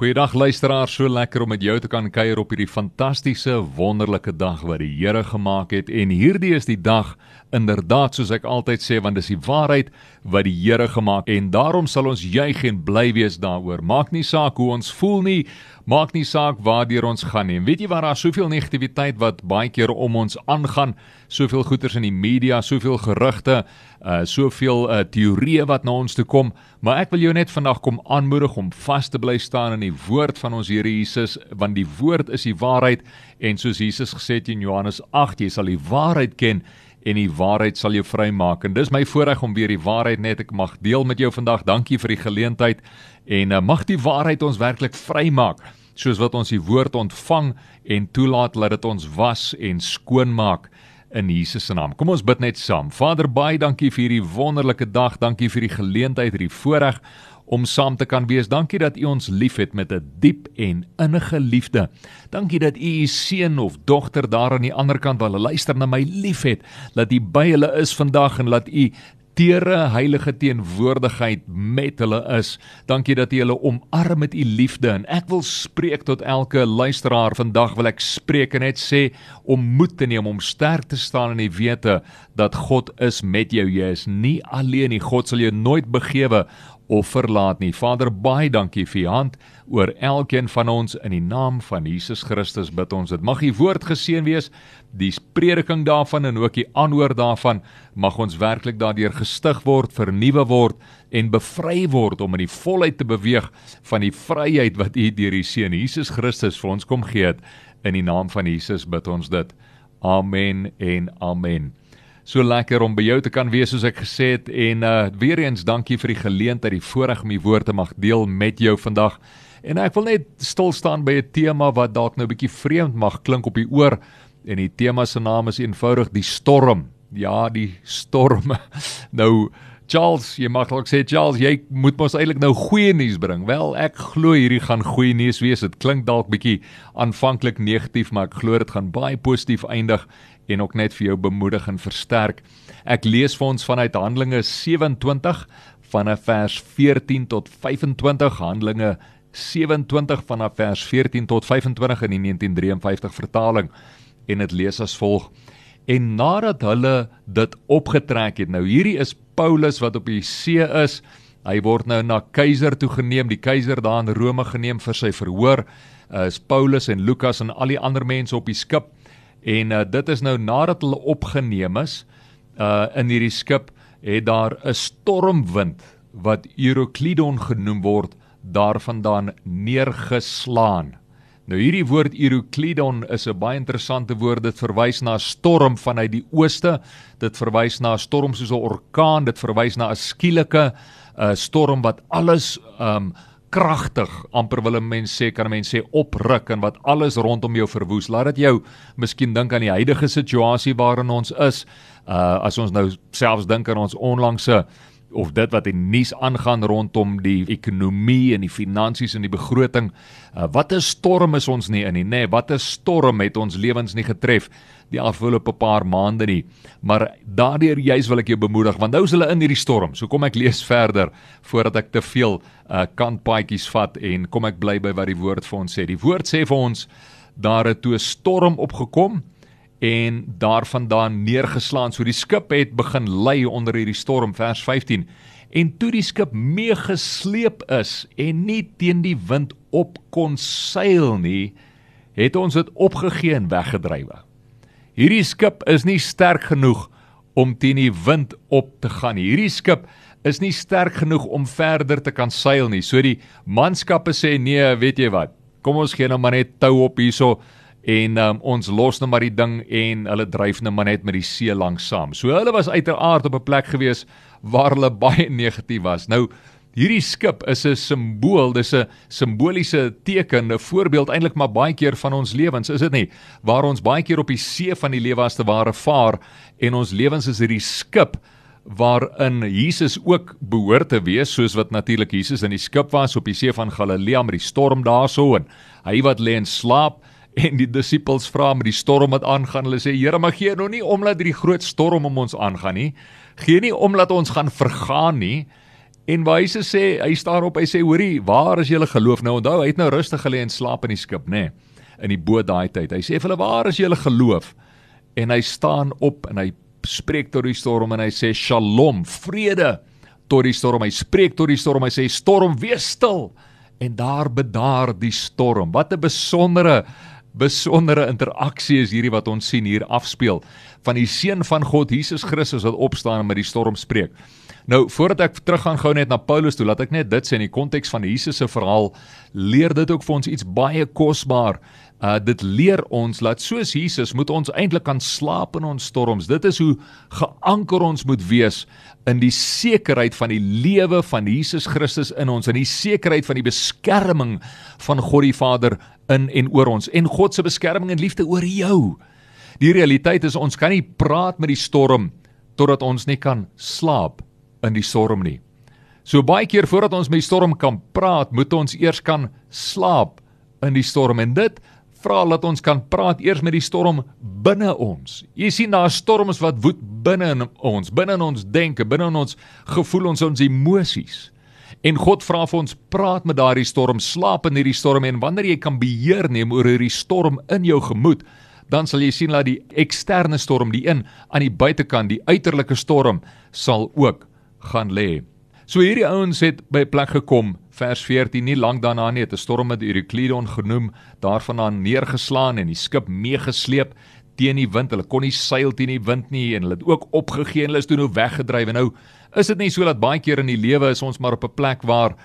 Goeiedag luisteraars, so lekker om met jou te kan kuier op hierdie fantastiese, wonderlike dag wat die Here gemaak het. En hierdie is die dag inderdaad soos ek altyd sê want dis die waarheid wat die Here gemaak en daarom sal ons juig en bly wees daaroor. Maak nie saak hoe ons voel nie, maak nie saak waartoe ons gaan nie. En weet jy waar daar soveel negativiteit wat baie keer om ons aangaan, soveel goeters in die media, soveel gerugte, uh soveel uh teorieë wat na ons toe kom, maar ek wil jou net vandag kom aanmoedig om vas te bly staan in die woord van ons Here Jesus, want die woord is die waarheid en soos Jesus gesê het in Johannes 8, jy sal die waarheid ken en die waarheid sal jou vrymaak. En dis my voorreg om weer die waarheid net ek mag deel met jou vandag. Dankie vir die geleentheid en uh, mag die waarheid ons werklik vrymaak soos wat ons die woord ontvang en toelaat dat dit ons was en skoon maak in Jesus se naam. Kom ons bid net saam. Vader, baie dankie vir hierdie wonderlike dag. Dankie vir die geleentheid, hierdie voorreg om saam te kan wees. Dankie dat U ons liefhet met 'n diep en innige liefde. Dankie dat U U seun of dogter daar aan die ander kant hulle luister na my liefhet, dat U by hulle is vandag en laat U teere heilige teenwoordigheid met hulle is. Dankie dat U hulle omarm met U liefde en ek wil spreek tot elke luisteraar vandag wil ek spreek en net sê om moed te neem om sterk te staan in die wete dat God is met jou. Jy is nie alleen nie. God sal jou nooit begewe of verlaat nie. Vader, baie dankie vir u hand oor elkeen van ons in die naam van Jesus Christus bid ons. Dit mag u woord geseën wees, die prediking daarvan en ook die aanhoor daarvan mag ons werklik daardeur gestig word, vernuwe word en bevry word om in die volheid te beweeg van die vryheid wat u deur die seun Jesus Christus vir ons kom gee het. In die naam van Jesus bid ons dit. Amen en amen so lekker om by jou te kan wees soos ek gesê het en uh weer eens dankie vir die geleentheid, die voorreg om die woord te mag deel met jou vandag. En ek wil net stil staan by 'n tema wat dalk nou 'n bietjie vreemd mag klink op die oor en die tema se naam is eenvoudig die storm. Ja, die storm. Nou Charles, jy mag dalk sê Charles, jy moet mos eintlik nou goeie nuus bring. Wel, ek glo hierdie gaan goeie nuus wees. Dit klink dalk bietjie aanvanklik negatief, maar ek glo dit gaan baie positief eindig en ook net vir jou bemoedig en versterk. Ek lees vir ons vanuit Handelinge 27 vanaf vers 14 tot 25 Handelinge 27 vanaf vers 14 tot 25 in die 1953 vertaling. En dit lees as volg. En nadat hulle dit opgetrek het nou hierdie is Paulus wat op die see is. Hy word nou na keiser toe geneem. Die keiser daar in Rome geneem vir sy verhoor. Is Paulus en Lukas en al die ander mense op die skip En uh, dit is nou nadat hulle opgeneem is uh in hierdie skip het daar 'n stormwind wat Euroclidon genoem word daarvandaan neergeslaan. Nou hierdie woord Euroclidon is 'n baie interessante woord. Dit verwys na 'n storm vanuit die ooste. Dit verwys na 'n storm soos 'n orkaan. Dit verwys na 'n skielike 'n uh, storm wat alles um kragtig amper wil 'n mens sê kan 'n mens sê opruk en wat alles rondom jou verwoes. Laat dit jou miskien dink aan die huidige situasie waarin ons is. Uh as ons nou selfs dink aan ons onlangse of dit wat in nuus aangaan rondom die ekonomie en die finansies en die begroting. Uh, wat 'n storm is ons nie in nie, nê? Nee, wat 'n storm het ons lewens nie getref die afgelope paar maande nie. Maar daardeur juis wil ek jou bemoedig want nou is hulle in hierdie storm. So kom ek lees verder voordat ek te veel uh, kantpaadjies vat en kom ek bly by wat die woord vir ons sê. Die woord sê vir ons daar het toe 'n storm opgekom en daarvandaan neergeslaan. So die skip het begin lei onder hierdie storm vers 15. En toe die skip meegesleep is en nie teen die wind op kon seil nie, het ons dit opgegee en weggedrywe. Hierdie skip is nie sterk genoeg om teen die wind op te gaan. Hierdie skip is nie sterk genoeg om verder te kan seil nie. So die manskappe sê nee, weet jy wat? Kom ons gee nou maar net tou op hierso en um, ons los nou maar die ding en hulle dryf nou maar net met die see langs saam. So hulle was uiteraard op 'n plek gewees waar hulle baie negatief was. Nou hierdie skip is 'n simbool, dis 'n simboliese teken, 'n voorbeeld eintlik maar baie keer van ons lewens, is dit nie? Waar ons baie keer op die see van die lewe as te ware vaar en ons lewens is hierdie skip waarin Jesus ook behoort te wees soos wat natuurlik Jesus in die skip was op die see van Galilea met die storm daarso en hy wat lê en slaap en die disippels vra met die storm wat aangaan. Hulle sê: "Here, mag gee nou nie omdat hierdie groot storm om ons aangaan nie. Gee nie omdat ons gaan vergaan nie." En Jesus sê, hy staan op, hy sê hoorie, waar is julle geloof? Nou onthou, hy het nou rustig gelê en slaap in die skip, nê, nee, in die boot daai tyd. Hy sê vir hulle, waar is julle geloof? En hy staan op en hy spreek tot die storm en hy sê shalom, vrede tot die storm. Hy spreek tot die storm. Hy sê storm, wees stil. En daar bedaar die storm. Wat 'n besondere besondere interaksie is hierdie wat ons sien hier afspeel van die seun van God Jesus Christus wat opstaan en met die storm spreek. Nou voordat ek teruggaan gou net na Paulus toe, laat ek net dit sê in die konteks van Jesus se verhaal leer dit ook vir ons iets baie kosbaar. Uh dit leer ons dat soos Jesus moet ons eintlik kan slaap in ons storms. Dit is hoe geanker ons moet wees in die sekerheid van die lewe van Jesus Christus in ons en die sekerheid van die beskerming van God die Vader in en oor ons en God se beskerming en liefde oor jou. Die realiteit is ons kan nie praat met die storm totdat ons nie kan slaap in die storm nie. So baie keer voordat ons met die storm kan praat, moet ons eers kan slaap in die storm en dit vra dat ons kan praat eers met die storm binne ons. Jy sien daar storms wat woed binne in ons, binne in ons denke, binne in ons gevoel ons ons emosies. En God vra vir ons praat met daardie storm, slaap in hierdie storm en wanneer jy kan beheer neem oor hierdie storm in jou gemoed, dan sal jy sien dat die eksterne storm, die een aan die buitekant, die uiterlike storm sal ook gaan lê. So hierdie ouens het by 'n plek gekom, vers 14, nie lank daarna nie, het 'n storm met Eurykleidon genoem, daarvandaan neergeslaan en die skip meegesleep teen die wind. Hulle kon nie seil teen die wind nie en hulle het ook opgegee en hulle is toe nou weggedryf. En nou is dit nie so dat baie keer in die lewe is ons maar op 'n plek waar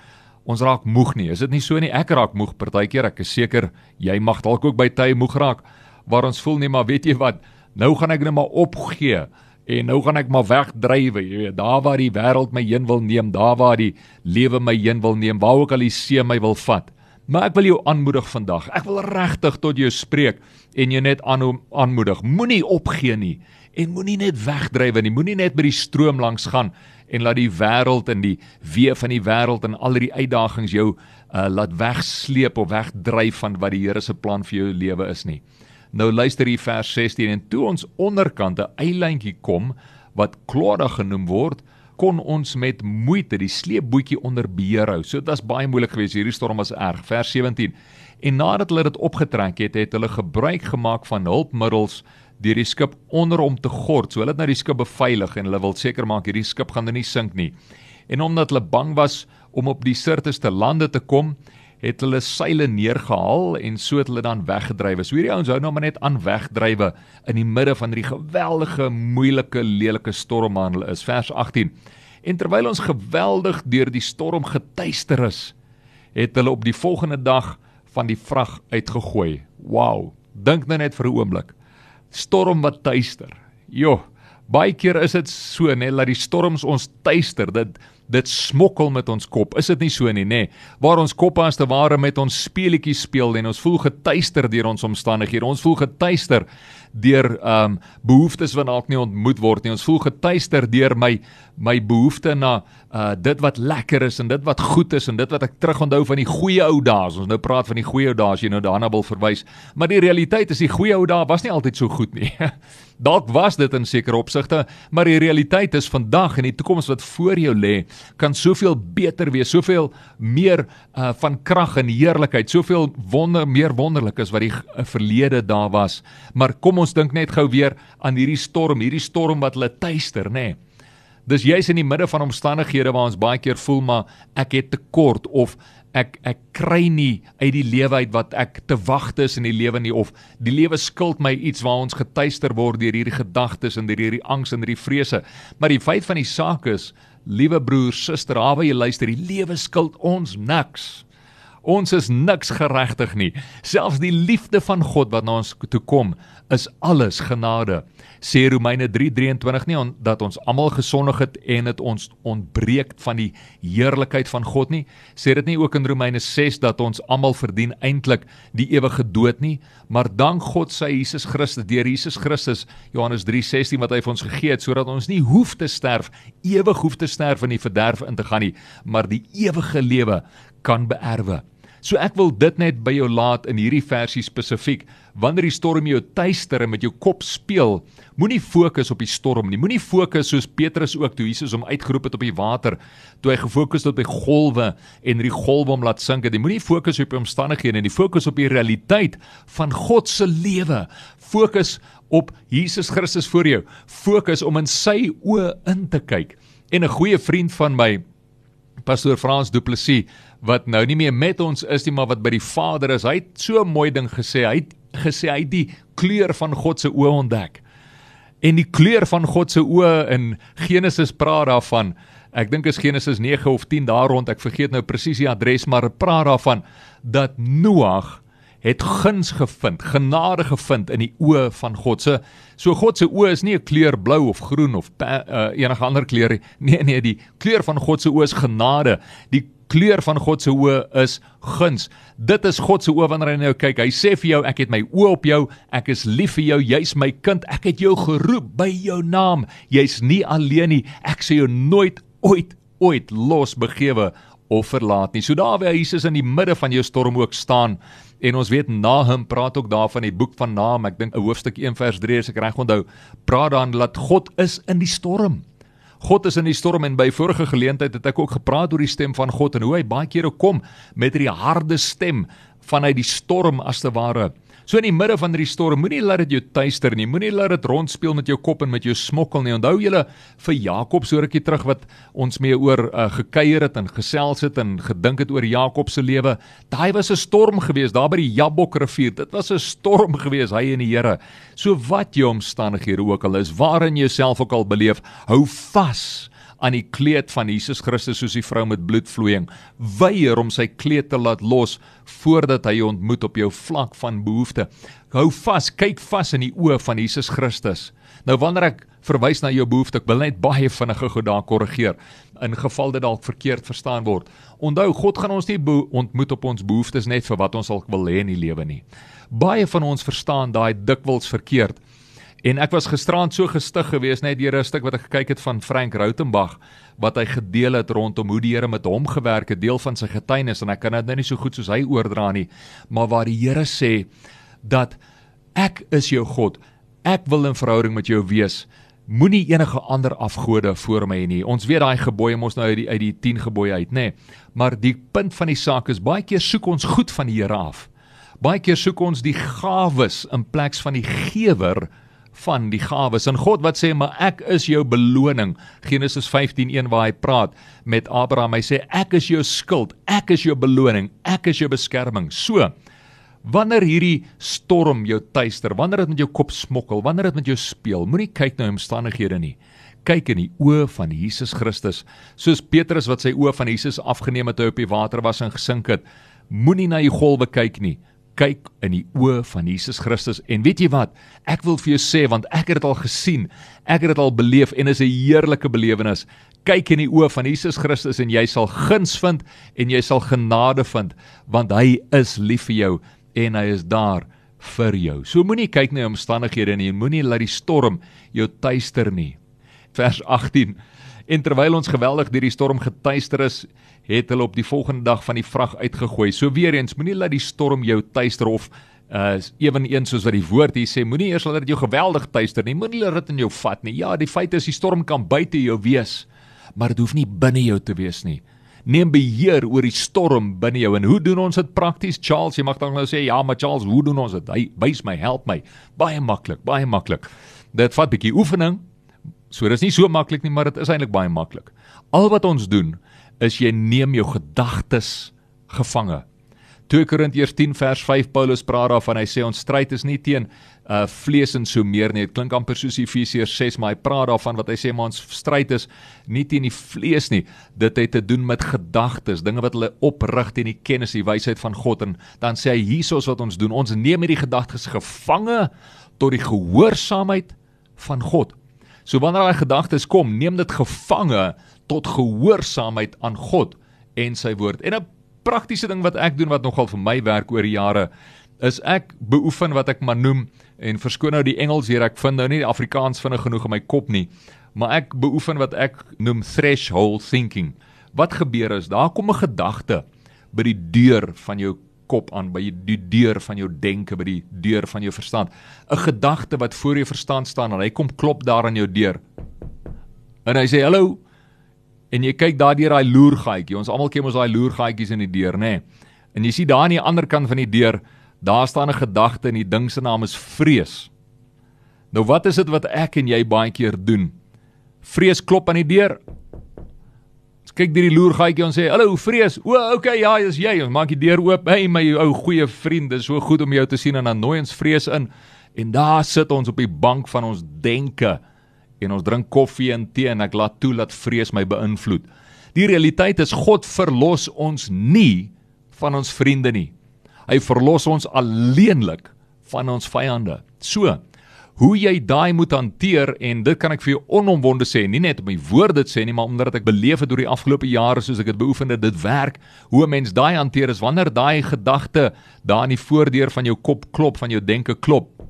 ons raak moeg nie. Is dit nie so nie? Ek raak moeg partykeer. Ek is seker jy mag dalk ook by tye moeg raak waar ons voel nie maar weet jy wat, nou gaan ek net maar opgee. En nou gaan ek maar wegdrywe, jy weet, daar waar die wêreld my heen wil neem, daar waar die lewe my heen wil neem, waar ook al die see my wil vat. Maar ek wil jou aanmoedig vandag. Ek wil regtig tot jou spreek en jou net aan aanmoedig. Moenie opgee nie en moenie net wegdrywe nie. Moenie net by die stroom langs gaan en laat die wêreld en die wee van die wêreld en al die uitdagings jou uh, laat wegsleep of wegdryf van wat die Here se plan vir jou lewe is nie. Nou luister hier vers 16 en toe ons onderkant 'n eilandjie kom wat Klada genoem word, kon ons met moeite die sleepbootjie onder beheer hou. So dit was baie moeilik geweest. Hierdie storm was erg. Vers 17. En nadat hulle dit opgetrek het, het hulle gebruik gemaak van hulpmiddels deur die skip onder hom te gord. So hulle het nou die skip beveilig en hulle wil seker maak hierdie skip gaan nou nie sink nie. En omdat hulle bang was om op die Sirtis te lande te kom, het hulle seile neergehaal en so het hulle dan weggedryf. So hierdie ouens hou nou maar net aan wegdrywe in die midde van hierdie geweldige, moeilike, lelike storm aan hulle is. Vers 18. En terwyl ons geweldig deur die storm getuister is, het hulle op die volgende dag van die vrag uitgegooi. Wow, dink nou net vir 'n oomblik. Storm wat tuister. Jo, baie keer is dit so net dat die storms ons tuister. Dit dit smokkel met ons kop. Is dit nie so nie, nê? Waar ons koppe as te ware met ons speletjies speel en ons voel getuister deur ons omstandighede. Ons voel getuister deur ehm um, behoeftes wat dalk nie ontmoet word nie. Ons voel getuister deur my my behoefte na uh dit wat lekker is en dit wat goed is en dit wat ek terugonthou van die goeie ou dae. Ons nou praat van die goeie ou dae as jy nou daarna wil verwys. Maar die realiteit is die goeie ou dae was nie altyd so goed nie. Dalk was dit in sekere opsigte, maar die realiteit is vandag en die toekoms wat voor jou lê, kan soveel beter wees, soveel meer uh van krag en heerlikheid, soveel wonder meer wonderlik as wat die uh, verlede daar was. Maar kom ons dink net gou weer aan hierdie storm, hierdie storm wat hulle tuister, nê. Nee. Dis juis in die midde van omstandighede waar ons baie keer voel maar ek het tekort of ek ek kry nie uit die lewe uit wat ek te wagte is in die lewe nie of die lewe skuld my iets waar ons getuister word deur hierdie gedagtes en deur hierdie angs en hierdie vrese. Maar die feit van die saak is, liewe broer, suster, hawe jy luister, die lewe skuld ons niks. Ons is niks geregtig nie. Selfs die liefde van God wat na ons toe kom, is alles genade. Sê Romeine 3:23 nie dat ons almal gesondig het en dit ons ontbreek van die heerlikheid van God nie. Sê dit nie ook in Romeine 6 dat ons almal verdien eintlik die ewige dood nie, maar dank God sy Jesus Christus deur Jesus Christus Johannes 3:16 wat hy vir ons gegee het sodat ons nie hoef te sterf, ewig hoef te sterf in die verderf in te gaan nie, maar die ewige lewe kan beerwe. So ek wil dit net by jou laat in hierdie versie spesifiek. Wanneer die storm jou tuister en met jou kop speel, moenie fokus op die storm nie. Moenie fokus soos Petrus ook toe Jesus hom uitgeroep het op die water, toe hy gefokus het op die golwe en die golwe hom laat sink. Jy moenie fokus op die omstandighede nie, fokus op die realiteit van God se lewe. Fokus op Jesus Christus voor jou. Fokus om in sy oë in te kyk. En 'n goeie vriend van my, pastoor Frans Du Plessis, wat nou nie meer met ons is nie, maar wat by die Vader is, hy het so 'n mooi ding gesê. Hy het gesê hy het die kleur van God se oë ontdek. En die kleur van God se oë in Genesis praat daarvan. Ek dink is Genesis 9 of 10 daar rond. Ek vergeet nou presies die adres, maar dit praat daarvan dat Noag het guns gevind, genade gevind in die oë van God se. So God se oë is nie 'n kleur blou of groen of uh, enige ander kleur nie. Nee nee, die kleur van God se oë is genade. Die kleur van God se oë is guns. Dit is God se oë wanneer hy na jou kyk. Hy sê vir jou, ek het my oë op jou. Ek is lief vir jou. Jy's my kind. Ek het jou geroep by jou naam. Jy's nie alleen nie. Ek sê jou nooit ooit ooit los begewe of verlaat nie. So daar waar Jesus in die midde van jou storm ook staan, En ons weet Nahum praat ook daarvan die boek van Nahum, ek dink 'n hoofstuk 1 vers 3 as ek reg onthou, praat dan dat God is in die storm. God is in die storm en by vorige geleentheid het ek ook gepraat oor die stem van God en hoe hy baie kere kom met hierdie harde stem vanuit die storm as te ware. So in die midde van hierdie storm, moenie laat dit jou tuister nie. Moenie laat dit rondspeel met jou kop en met jou smokkel nie. Onthou julle vir Jakob so rukkie terug wat ons mee oor uh, gekuier het en gesels het en gedink het oor Jakob se lewe. Daai was 'n storm geweest daar by die Jabok rivier. Dit was 'n storm geweest hy en die Here. So wat jou omstandighede ook al is, waarin jy jouself ook al beleef, hou vas aan die kleed van Jesus Christus soos die vrou met bloedvloeiing. Weier om sy kleed te laat los voordat hy jou ontmoet op jou vlak van behoefte. Hou vas kyk vas in die oë van Jesus Christus. Nou wanneer ek verwys na jou behoefte ek wil net baie vinnige goed daar korrigeer in geval dit dalk verkeerd verstaan word. Onthou God gaan ons nie ontmoet op ons behoeftes net vir wat ons al wil hê in die lewe nie. Baie van ons verstaan daai dikwels verkeerd En ek was gisterand so gestig geweest net deur 'n stuk wat ek gekyk het van Frank Rautenbach wat hy gedeel het rondom hoe die Here met hom gewerk het, deel van sy getuienis en ek kan dit nou nie so goed soos hy oordra nie, maar waar die Here sê dat ek is jou God. Ek wil 'n verhouding met jou wees. Moenie enige ander afgode voor my hê nie. Ons weet daai gebooie mos nou uit die uit die 10 gebooie uit, nê? Nee. Maar die punt van die saak is baie keer soek ons goed van die Here af. Baie keer soek ons die gawes in plaas van die gewer van die gawes. En God wat sê, "Maar ek is jou beloning." Genesis 15:1 waar hy praat met Abraham. Hy sê, "Ek is jou skild, ek is jou beloning, ek is jou beskerming." So, wanneer hierdie storm jou tuister, wanneer dit met jou kop smokkel, wanneer dit met jou speel, moenie kyk na omstandighede nie. Kyk in die oë van Jesus Christus, soos Petrus wat sy oë van Jesus afgeneem het toe hy op die water was en gesink het. Moenie na die golwe kyk nie kyk in die oë van Jesus Christus. En weet jy wat? Ek wil vir jou sê want ek het dit al gesien ek het dit al beleef en is 'n heerlike belewenis. Kyk in die oë van Jesus Christus en jy sal guns vind en jy sal genade vind want hy is lief vir jou en hy is daar vir jou. So moenie kyk na omstandighede nie en moenie laat die storm jou tuister nie. Vers 18 En terwyl ons geweldig deur die storm getuister is, het hulle op die volgende dag van die vrag uitgegooi. So weer eens, moenie laat die storm jou tuister of uh eweneens soos wat die woord hier sê, moenie eers laat dit jou geweldig tuister nie. Moenie laat dit in jou vat nie. Ja, die feit is die storm kan buite jou wees, maar dit hoef nie binne jou te wees nie. Neem beheer oor die storm binne jou. En hoe doen ons dit prakties? Charles, jy mag dan nou sê, ja, maar Charles, hoe doen ons dit? Hy wys my, help my. Baie maklik, baie maklik. Dit vat 'n bietjie oefening, So dis nie so maklik nie, maar dit is eintlik baie maklik. Al wat ons doen is jy neem jou gedagtes gevange. 2 Korintiërs 10 vers 5 Paulus praat daarvan hy sê ons stryd is nie teen uh vlees en so meer nie. Dit klink amper soos Efesiërs 6, maar hy praat daarvan wat hy sê maar ons stryd is nie teen die vlees nie. Dit het te doen met gedagtes, dinge wat hulle oprig teen die kennis, die wysheid van God en dan sê hy hiersoos wat ons doen. Ons neem hierdie gedagtes gevange tot die gehoorsaamheid van God. So wanneer daai gedagtes kom, neem dit gevange tot gehoorsaamheid aan God en sy woord. En 'n praktiese ding wat ek doen wat nogal vir my werk oor die jare is ek beoefen wat ek maar noem en verskoon nou die Engels hier ek vind nou nie die Afrikaans vinnig genoeg in my kop nie maar ek beoefen wat ek noem threshold thinking wat gebeur is daar kom 'n gedagte by die deur van jou kop aan, by die deur van jou denke, by die deur van jou verstand. 'n Gedagte wat voor jou verstand staan en hy kom klop daar aan jou deur. En hy sê hallo. En jy kyk daar deur daai loergaatjie. Ons almal ken mos daai loergaatjies in die deur, nê? Nee. En jy sien daar aan die ander kant van die deur, daar staan 'n gedagte en die ding se naam is vrees. Nou wat is dit wat ek en jy baie keer doen? Vrees klop aan die deur kyk deur die loergaatjie en sê hallo vrees. O, okay, ja, dis jy. Ons maak die deur oop. Hey my ou goeie vriend, dis so goed om jou te sien en dan nooi ons vrees in. En daar sit ons op die bank van ons denke en ons drink koffie en tee en ek laat toe dat vrees my beïnvloed. Die realiteit is God verlos ons nie van ons vriende nie. Hy verlos ons alleenlik van ons vyande. So, hoe jy daai moet hanteer en dit kan ek vir jou onomwonde sê, nie net om my woorde te sê nie, maar omdat ek beleef het deur die afgelope jare soos ek dit beoefen het, dit werk. Hoe 'n mens daai hanteer is wanneer daai gedagte daar in die voordeur van jou kop klop, van jou denke klop.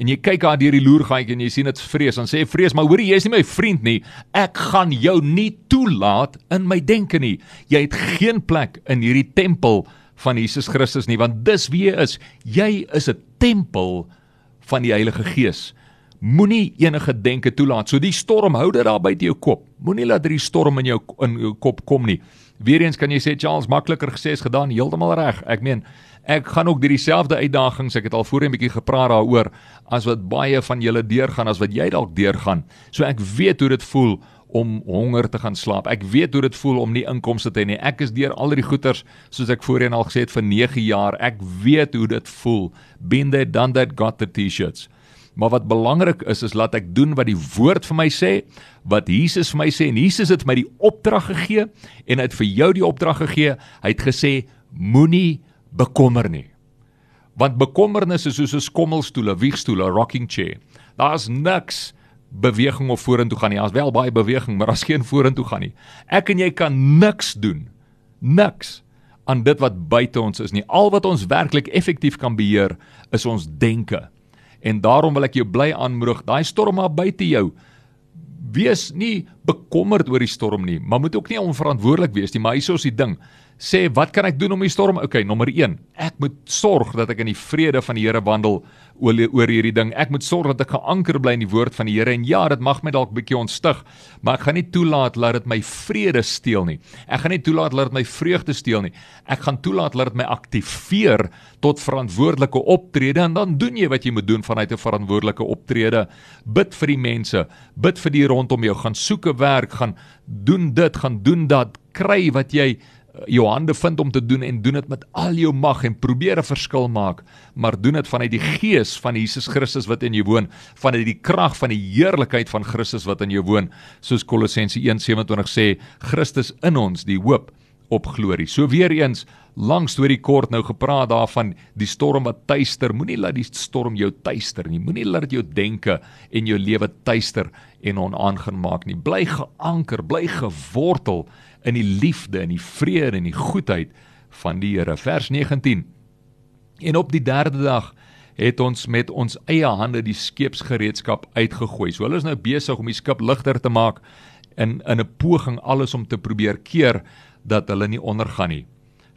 En jy kyk daar deur die loergaatjie en jy sien dit vrees, dan sê vrees, maar hoorie, jy is nie my vriend nie. Ek gaan jou nie toelaat in my denke nie. Jy het geen plek in hierdie tempel van Jesus Christus nie, want dis wie jy is. Jy is 'n tempel van die Heilige Gees. Moenie enige denke toelaat. So die storm hou dit daar buite jou kop. Moenie laat die storm in jou in jou kop kom nie. Weereens kan jy sê Charles makliker gesê as gedaan, heeltemal reg. Ek meen, ek gaan ook deur dieselfde uitdagings, ek het al voorheen 'n bietjie gepraat daaroor, as wat baie van julle deurgaan, as wat jy dalk deurgaan. So ek weet hoe dit voel om honger te gaan slaap. Ek weet hoe dit voel om nie inkomste te hê nie. Ek is deur al die goeters soos ek voorheen al gesê het vir 9 jaar. Ek weet hoe dit voel. Been there done that got the t-shirts. Maar wat belangrik is is laat ek doen wat die woord vir my sê, wat Jesus vir my sê en Jesus het my die opdrag gegee en hy het vir jou die opdrag gegee. Hy het gesê moenie bekommer nie. Want bekommernis is soos 'n skommelstoel, 'n wiegstoel, 'n rocking chair. Daar's niks beweging of vorentoe gaan nie. Daar's wel baie beweging, maar daar's geen vorentoe gaan nie. Ek en jy kan niks doen. Niks aan dit wat buite ons is nie. Al wat ons werklik effektief kan beheer is ons denke. En daarom wil ek jou bly aanmoedig, daai storm maar buite jou. Wees nie bekommerd oor die storm nie, maar moet ook nie onverantwoordelik wees nie, maar hier is die ding sê wat kan ek doen om die storm? Okay, nommer 1. Ek moet sorg dat ek in die vrede van die Here wandel oor, oor hierdie ding. Ek moet sorg dat ek geanker bly in die woord van die Here en ja, dit mag my dalk bietjie ontstig, maar ek gaan nie toelaat dat dit my vrede steel nie. Ek gaan nie toelaat dat dit my vreugde steel nie. Ek gaan toelaat dat dit my aktiveer tot verantwoordelike optrede en dan doen jy wat jy moet doen vanuit 'n verantwoordelike optrede. Bid vir die mense, bid vir die rondom jou, gaan soek 'n werk, gaan doen dit, gaan doen dat, kry wat jy jou hande vind om te doen en doen dit met al jou mag en probeer 'n verskil maak, maar doen dit vanuit die gees van Jesus Christus wat in jou woon, vanuit die krag van die heerlikheid van Christus wat in jou woon, soos Kolossense 1:27 sê, Christus in ons, die hoop op glorie. So weer eens, lank storie kort nou gepraat daarvan die storm wat tuister. Moenie laat die storm jou tuister nie. Moenie laat dit jou denke en jou lewe tuister en onaangenaam nie. Bly geanker, bly gewortel in die liefde en die vrede en die goedheid van die Here. Vers 19. En op die derde dag het ons met ons eie hande die skeepsgereedskap uitgegooi. So hulle is nou besig om die skip ligter te maak in in 'n poging alles om te probeer keer dat hulle nie ondergaan nie.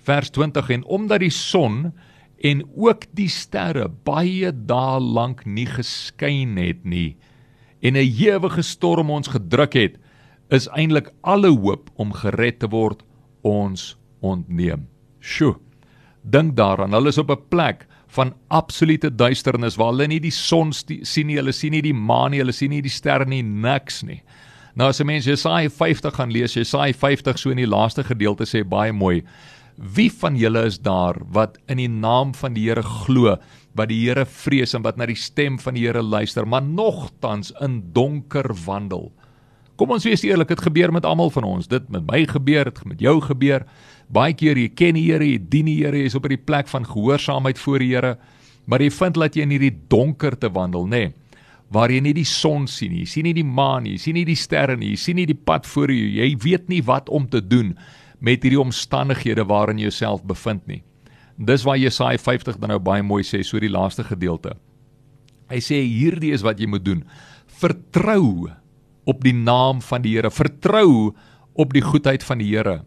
Vers 20 en omdat die son en ook die sterre baie dae lank nie geskyn het nie en 'n ewige storm ons gedruk het, is eintlik alle hoop om gered te word ons ontneem. Sjoe. Dink daaraan, hulle is op 'n plek van absolute duisternis waar hulle nie die son sien nie, hulle sien nie die maan nie, hulle sien nie die sterre nie, niks nie. Nou as 'n mens Jesaja 50 gaan lees, Jesaja 50 so in die laaste gedeelte sê baie mooi: Wie van julle is daar wat in die naam van die Here glo, wat die Here vrees en wat na die stem van die Here luister, maar nogtans in donker wandel? Kom ons wees eerlik, dit gebeur met almal van ons. Dit met my gebeur, dit met jou gebeur. Baie keer jy ken die Here, jy dien die Here, jy's op hierdie plek van gehoorsaamheid voor die Here, maar jy vind dat jy in hierdie donker te wandel, nê? Nee, waar jy nie die son sien nie, jy sien nie die maan nie, jy sien nie die sterre nie, jy sien nie die pad voor jou. Jy weet nie wat om te doen met hierdie omstandighede waarin jy jouself bevind nie. Dis waar Jesaja 50 dan nou baie mooi sê, so die laaste gedeelte. Hy sê hierdie is wat jy moet doen. Vertrou op die naam van die Here. Vertrou op die goedheid van die Here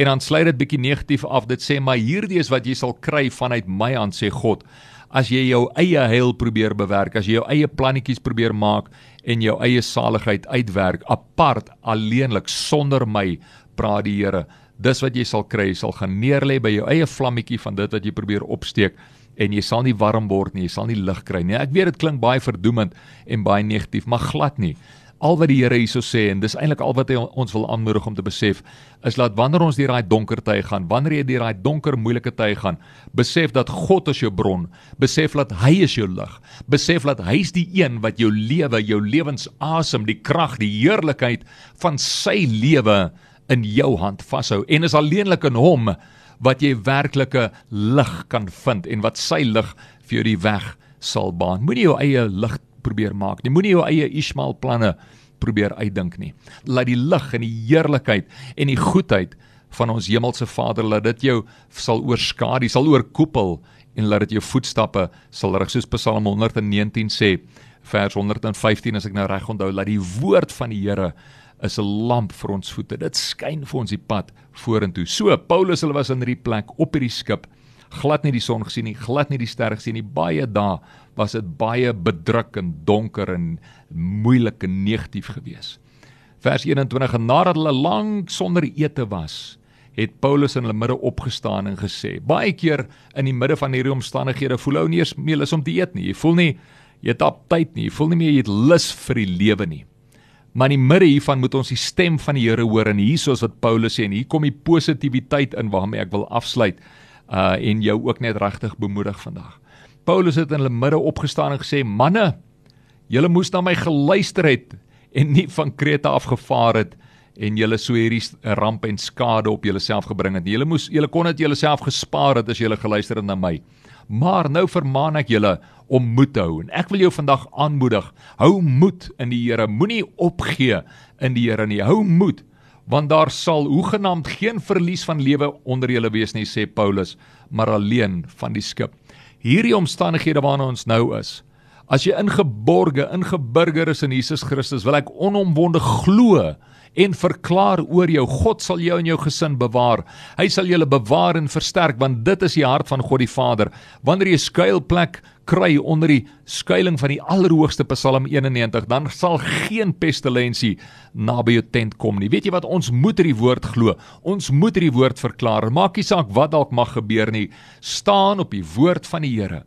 En dan sluit dit bietjie negatief af. Dit sê maar hierdie is wat jy sal kry vanuit my hand sê God. As jy jou eie heil probeer bewerk, as jy jou eie plannetjies probeer maak en jou eie saligheid uitwerk apart alleenlik sonder my, praat die Here. Dis wat jy sal kry, jy sal gaan neerlê by jou eie vlammetjie van dit wat jy probeer opsteek en jy sal nie warm word nie, jy sal nie lig kry nie. Ek weet dit klink baie verdoemend en baie negatief, maar glad nie. Al wat die Here hierso sê en dis eintlik al wat hy ons wil aanmoedig om te besef is dat wanneer ons deur daai donker tye gaan, wanneer jy deur daai donker moeilike tye gaan, besef dat God is jou bron, besef dat hy is jou lig, besef dat hy is die een wat jou lewe, jou lewensasem, die krag, die heerlikheid van sy lewe in jou hand vashou en is alleenlik in hom wat jy werklike lig kan vind en wat sy lig vir jou die weg sal baan. Moenie jou eie lig probeer maak nie. Moenie jou eie Ismael planne probeer uitdink nie. Laat die lig en die heerlikheid en die goedheid van ons hemelse Vader laat dit jou sal oorskadu, sal oorkoepel en laat dit jou voetstappe sal rig soos Psalm 119 sê vers 115 as ek nou reg onthou dat die woord van die Here is 'n lamp vir ons voete. Dit skyn vir ons die pad vorentoe. So Paulus hulle was in hierdie plek op hierdie skip. Glad nie die son gesien nie, glad nie die sterre gesien nie. Baie dae was dit baie bedrukkend, donker en moeilik en negatief geweest. Vers 21 en nadat hulle lank sonder ete was, het Paulus in hulle midde opgestaan en gesê: "Baie keer in die midde van hierdie omstandighede voel ou nie eens meer lus om te eet nie. Jy voel nie jy het aptyd nie. Jy voel nie meer jy het lus vir die lewe nie." Maar in die midde hiervan moet ons die stem van die Here hoor en hiersoos wat Paulus sê en hier kom die positiwiteit in waarmee ek wil afsluit uh en jou ook net regtig bemoedig vandag. Paulus het in hulle midde opgestaan en gesê: "Manne, julle moes na my geluister het en nie van Krete af gevaar het en julle so hierdie ramp en skade op julleself gebring het. Julle moes julle kon dit julleself gespaar het as julle geluister het na my." Maar nou vermaan ek julle om moed te hou en ek wil jou vandag aanmoedig. Hou moed in die Here. Moenie opgee in die Here nie. Hou moed want daar sal hoegenaamd geen verlies van lewe onder julle wees nie sê Paulus, maar alleen van die skip. Hierdie omstandighede waarna ons nou is. As jy ingeborge, ingeburger is in Jesus Christus, wil ek onomwonde glo en verklaar oor jou God sal jou en jou gesin bewaar. Hy sal julle bewaar en versterk want dit is die hart van God die Vader. Wanneer jy skuilplek kry onder die skuilings van die Allerhoogste Psalm 91, dan sal geen pestilensie naby jou tent kom nie. Weet jy wat ons moet hierdie woord glo? Ons moet hierdie woord verklaar. Maak nie saak wat dalk mag gebeur nie. Staan op die woord van die Here.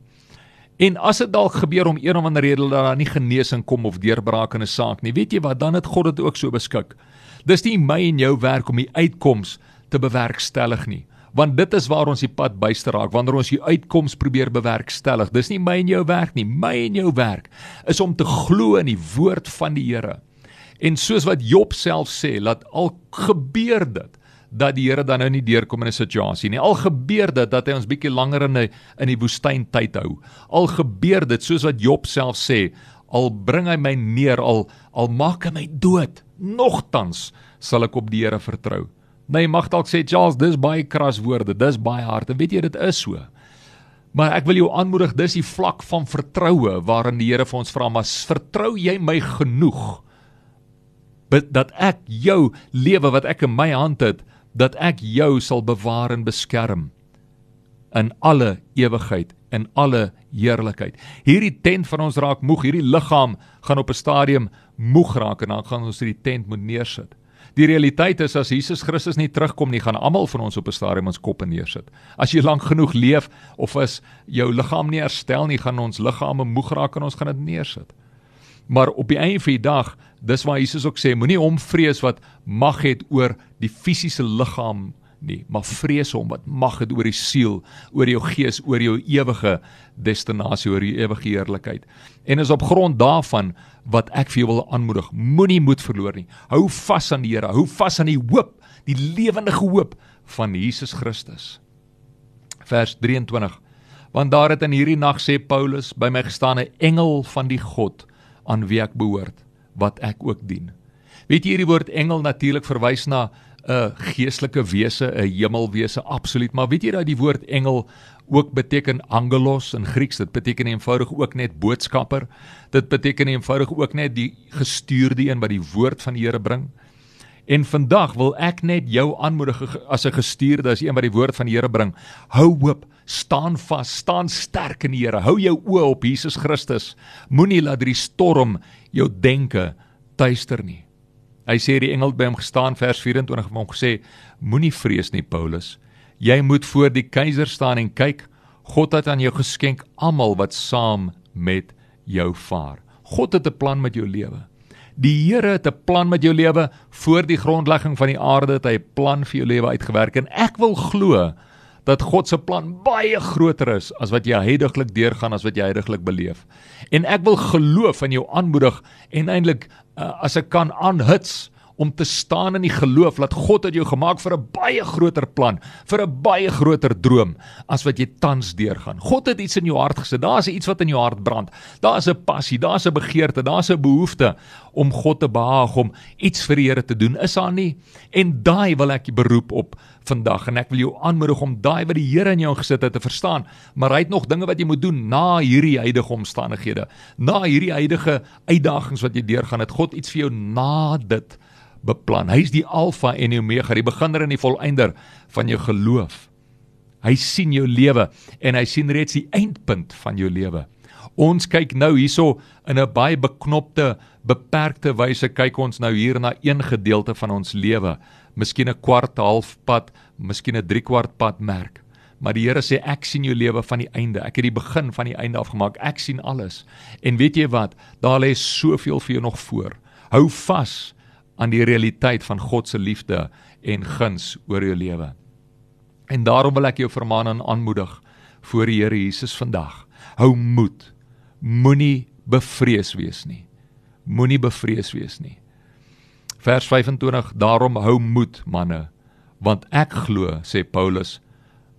En as dit dalk gebeur om een of ander rede dat daar nie genesing kom of deurbraak in 'n saak nie, weet jy wat, dan het God dit ook so beskik. Dis nie my en jou werk om die uitkoms te bewerkstellig nie, want dit is waar ons die pad byster raak wanneer ons die uitkoms probeer bewerkstellig. Dis nie my en jou werk nie, my en jou werk is om te glo in die woord van die Here. En soos wat Job self sê, laat al gebeur dit dat die Here dan nou nie deurkom in 'n situasie nie. Al gebeur dit dat hy ons bietjie langer in 'n in die woestyn tyd hou. Al gebeur dit soos wat Job self sê, al bring hy my neer, al al maak hy my dood, nogtans sal ek op die Here vertrou. Nee, mag dalk sê Charles, dis baie kras woorde, dis baie hard. En weet jy dit is so. Maar ek wil jou aanmoedig, dis die vlak van vertroue waarin die Here vir ons vra, maar vertrou jy my genoeg? dat ek jou lewe wat ek in my hand het dat ek jou sal bewaar en beskerm in alle ewigheid en alle heerlikheid. Hierdie tent van ons raak moeg, hierdie liggaam gaan op 'n stadium moeg raak en dan gaan ons hierdie tent moet neersit. Die realiteit is as Jesus Christus nie terugkom nie, gaan almal van ons op 'n stadium ons koppe neersit. As jy lank genoeg leef of as jou liggaam nie herstel nie, gaan ons liggame moeg raak en ons gaan dit neersit. Maar op die einde van die dag, dis waar Jesus ook sê, moenie hom vrees wat mag het oor die fisiese liggaam nie, maar vrees hom wat mag het oor die siel, oor jou gees, oor jou ewige destinasie, oor die ewige heerlikheid. En is op grond daarvan wat ek vir jou wil aanmoedig, moenie moed verloor nie. Hou vas aan die Here, hou vas aan die hoop, die lewendige hoop van Jesus Christus. Vers 23 Want daar het in hierdie nag sê Paulus by my gestaan 'n engel van die God aan wie ek behoort wat ek ook dien. Weet jy hierdie woord engel natuurlik verwys na 'n geestelike wese, 'n hemelwese absoluut, maar weet jy dat die woord engel ook beteken angelos in Grieks, dit beteken eenvoudig ook net boodskapper. Dit beteken eenvoudig ook net die gestuurde een wat die woord van die Here bring. En vandag wil ek net jou aanmoedig as 'n gestuurde, as een wat die woord van die Here bring. Hou hoop, staan vas, staan sterk in die Here. Hou jou oë op Jesus Christus. Moenie laat die storm jou denke tuister nie. Hy sê die engel by hom gestaan vers 24 het hom gesê: Moenie vrees nie, Paulus. Jy moet voor die keiser staan en kyk, God het aan jou geskenk almal wat saam met jou vaar. God het 'n plan met jou lewe. Die Here het 'n plan met jou lewe voor die grondlegging van die aarde het hy 'n plan vir jou lewe uitgewerk en ek wil glo dat God se plan baie groter is as wat jy heidaglik deurgaan as wat jy heidaglik beleef. En ek wil geloof in jou aanmoedig en eintlik uh, as ek kan aanhits om te staan in die geloof dat God het jou gemaak vir 'n baie groter plan, vir 'n baie groter droom as wat jy tans deurgaan. God het iets in jou hart gesit. Daar's iets wat in jou hart brand. Daar's 'n passie, daar's 'n begeerte, daar's 'n behoefte om God te behaag, om iets vir die Here te doen. Is daar nie? En daai wil ek beroep op vandag en ek wil jou aanmoedig om daai wat die Here in jou gesit het te verstaan. Maar hy het nog dinge wat jy moet doen na hierdie huidige omstandighede. Na hierdie huidige uitdagings wat jy deurgaan, het God iets vir jou na dit beplan. Hy's die alfa en die omega, die beginner en die volëinder van jou geloof. Hy sien jou lewe en hy sien reeds die eindpunt van jou lewe. Ons kyk nou hierso in 'n baie beknopte, beperkte wyse kyk ons nou hier na een gedeelte van ons lewe. Miskien 'n kwart halfpad, miskien 'n 3 kwart pad merk. Maar die Here sê ek sien jou lewe van die einde. Ek het die begin van die einde afgemaak. Ek sien alles. En weet jy wat? Daar lê soveel vir jou nog voor. Hou vas aan die realiteit van God se liefde en guns oor jou lewe. En daarom wil ek jou vermaan en aanmoedig voor die Here Jesus vandag. Hou moed. Moenie bevrees wees nie. Moenie bevrees wees nie. Vers 25: Daarom hou moed, manne, want ek glo, sê Paulus,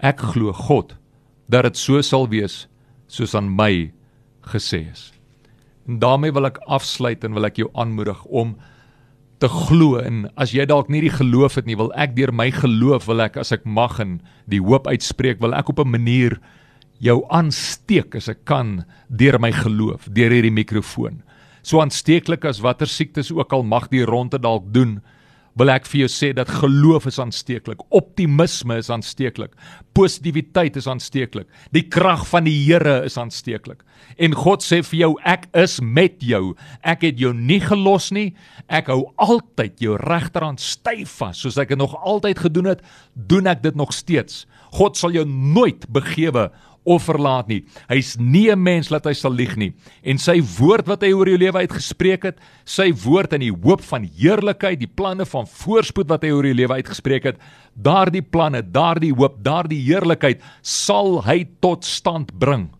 ek glo God dat dit so sal wees soos aan my gesê is. En daarmee wil ek afsluit en wil ek jou aanmoedig om te glo en as jy dalk nie die geloof het nie, wil ek deur my geloof wil ek as ek mag en die hoop uitspreek, wil ek op 'n manier jou aansteek as ek kan deur my geloof, deur hierdie mikrofoon. So aansteeklik as watter siektes ook al mag die ronde dalk doen, wil ek vir jou sê dat geloof is aansteeklik, optimisme is aansteeklik, positiwiteit is aansteeklik, die krag van die Here is aansteeklik. En God sê vir jou ek is met jou. Ek het jou nie gelos nie. Ek hou altyd jou regterhand styf vas, soos ek dit nog altyd gedoen het, doen ek dit nog steeds. God sal jou nooit begewe of verlaat nie. Hy's nie 'n mens dat hy sal lieg nie. En sy woord wat hy oor jou lewe uitgespreek het, sy woord in die hoop van heerlikheid, die planne van voorspoed wat hy oor jou lewe uitgespreek het, daardie planne, daardie hoop, daardie heerlikheid sal hy tot stand bring.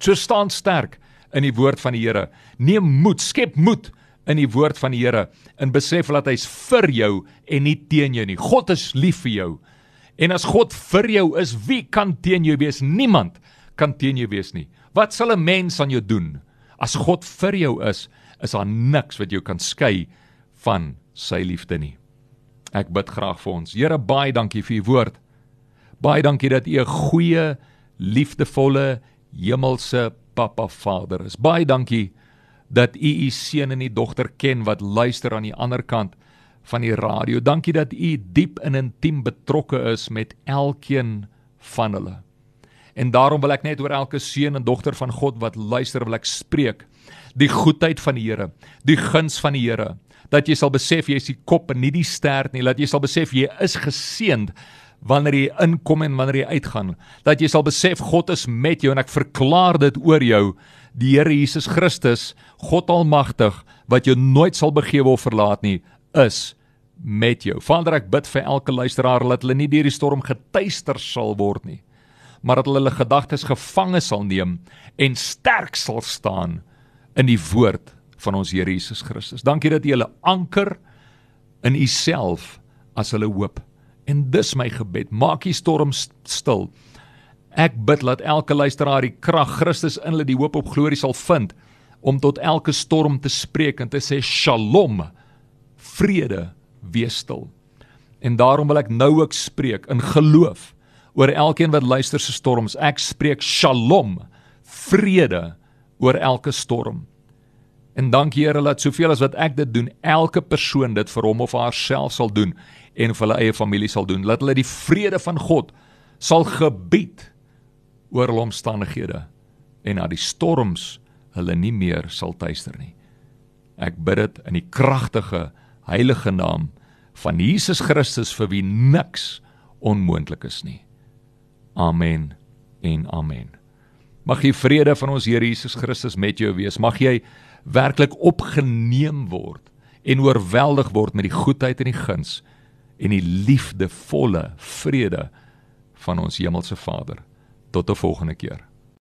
So staan sterk in die woord van die Here. Neem moed, skep moed in die woord van die Here en besef dat hy's vir jou en nie teen jou nie. God is lief vir jou. En as God vir jou is, wie kan teen jou wees? Niemand kan teen jou wees nie. Wat sal 'n mens aan jou doen? As God vir jou is, is daar niks wat jou kan skei van sy liefde nie. Ek bid graag vir ons. Here, baie dankie vir u woord. Baie dankie dat u 'n goeie, liefdevolle, hemelse Papa Vader is. Baie dankie dat u u seun en u dogter ken wat luister aan die ander kant van die radio. Dankie dat u diep en intiem betrokke is met elkeen van hulle. En daarom wil ek net oor elke seun en dogter van God wat luister wil ek spreek die goedheid van die Here, die guns van die Here, dat jy sal besef jy is die kop en nie die stert nie, dat jy sal besef jy is geseënd wanneer jy inkom en wanneer jy uitgaan, dat jy sal besef God is met jou en ek verklaar dit oor jou, die Here Jesus Christus, God Almagtig, wat jou nooit sal begewe of verlaat nie, is met jou. Vader, ek bid vir elke luisteraar dat hulle nie deur die storm getuister sal word nie, maar dat hulle hulle gedagtes gevange sal neem en sterk sal staan in die woord van ons Here Jesus Christus. Dankie dat jy hulle anker in U self as hulle hoop. En dis my gebed. Maak die storm stil. Ek bid dat elke luisteraar die krag Christus in hulle die hoop op glorie sal vind om tot elke storm te spreek en te sê Shalom. Vrede wees stil. En daarom wil ek nou ook spreek in geloof oor elkeen wat luister se storms. Ek spreek Shalom. Vrede oor elke storm. En dankie Here dat soveel as wat ek dit doen, elke persoon dit vir hom of haarself sal doen en vir hulle eie familie sal doen. Laat hulle die vrede van God sal gebied oor hulle omstandighede en na die storms hulle nie meer sal tuister nie. Ek bid dit in die kragtige heilige naam van Jesus Christus vir wie niks onmoontlik is nie. Amen en amen. Mag die vrede van ons Here Jesus Christus met jou wees. Mag jy werklik opgeneem word en oorweldig word met die goedheid en die guns en die liefdevolle vrede van ons hemelse Vader. Tot 'n volgende keer.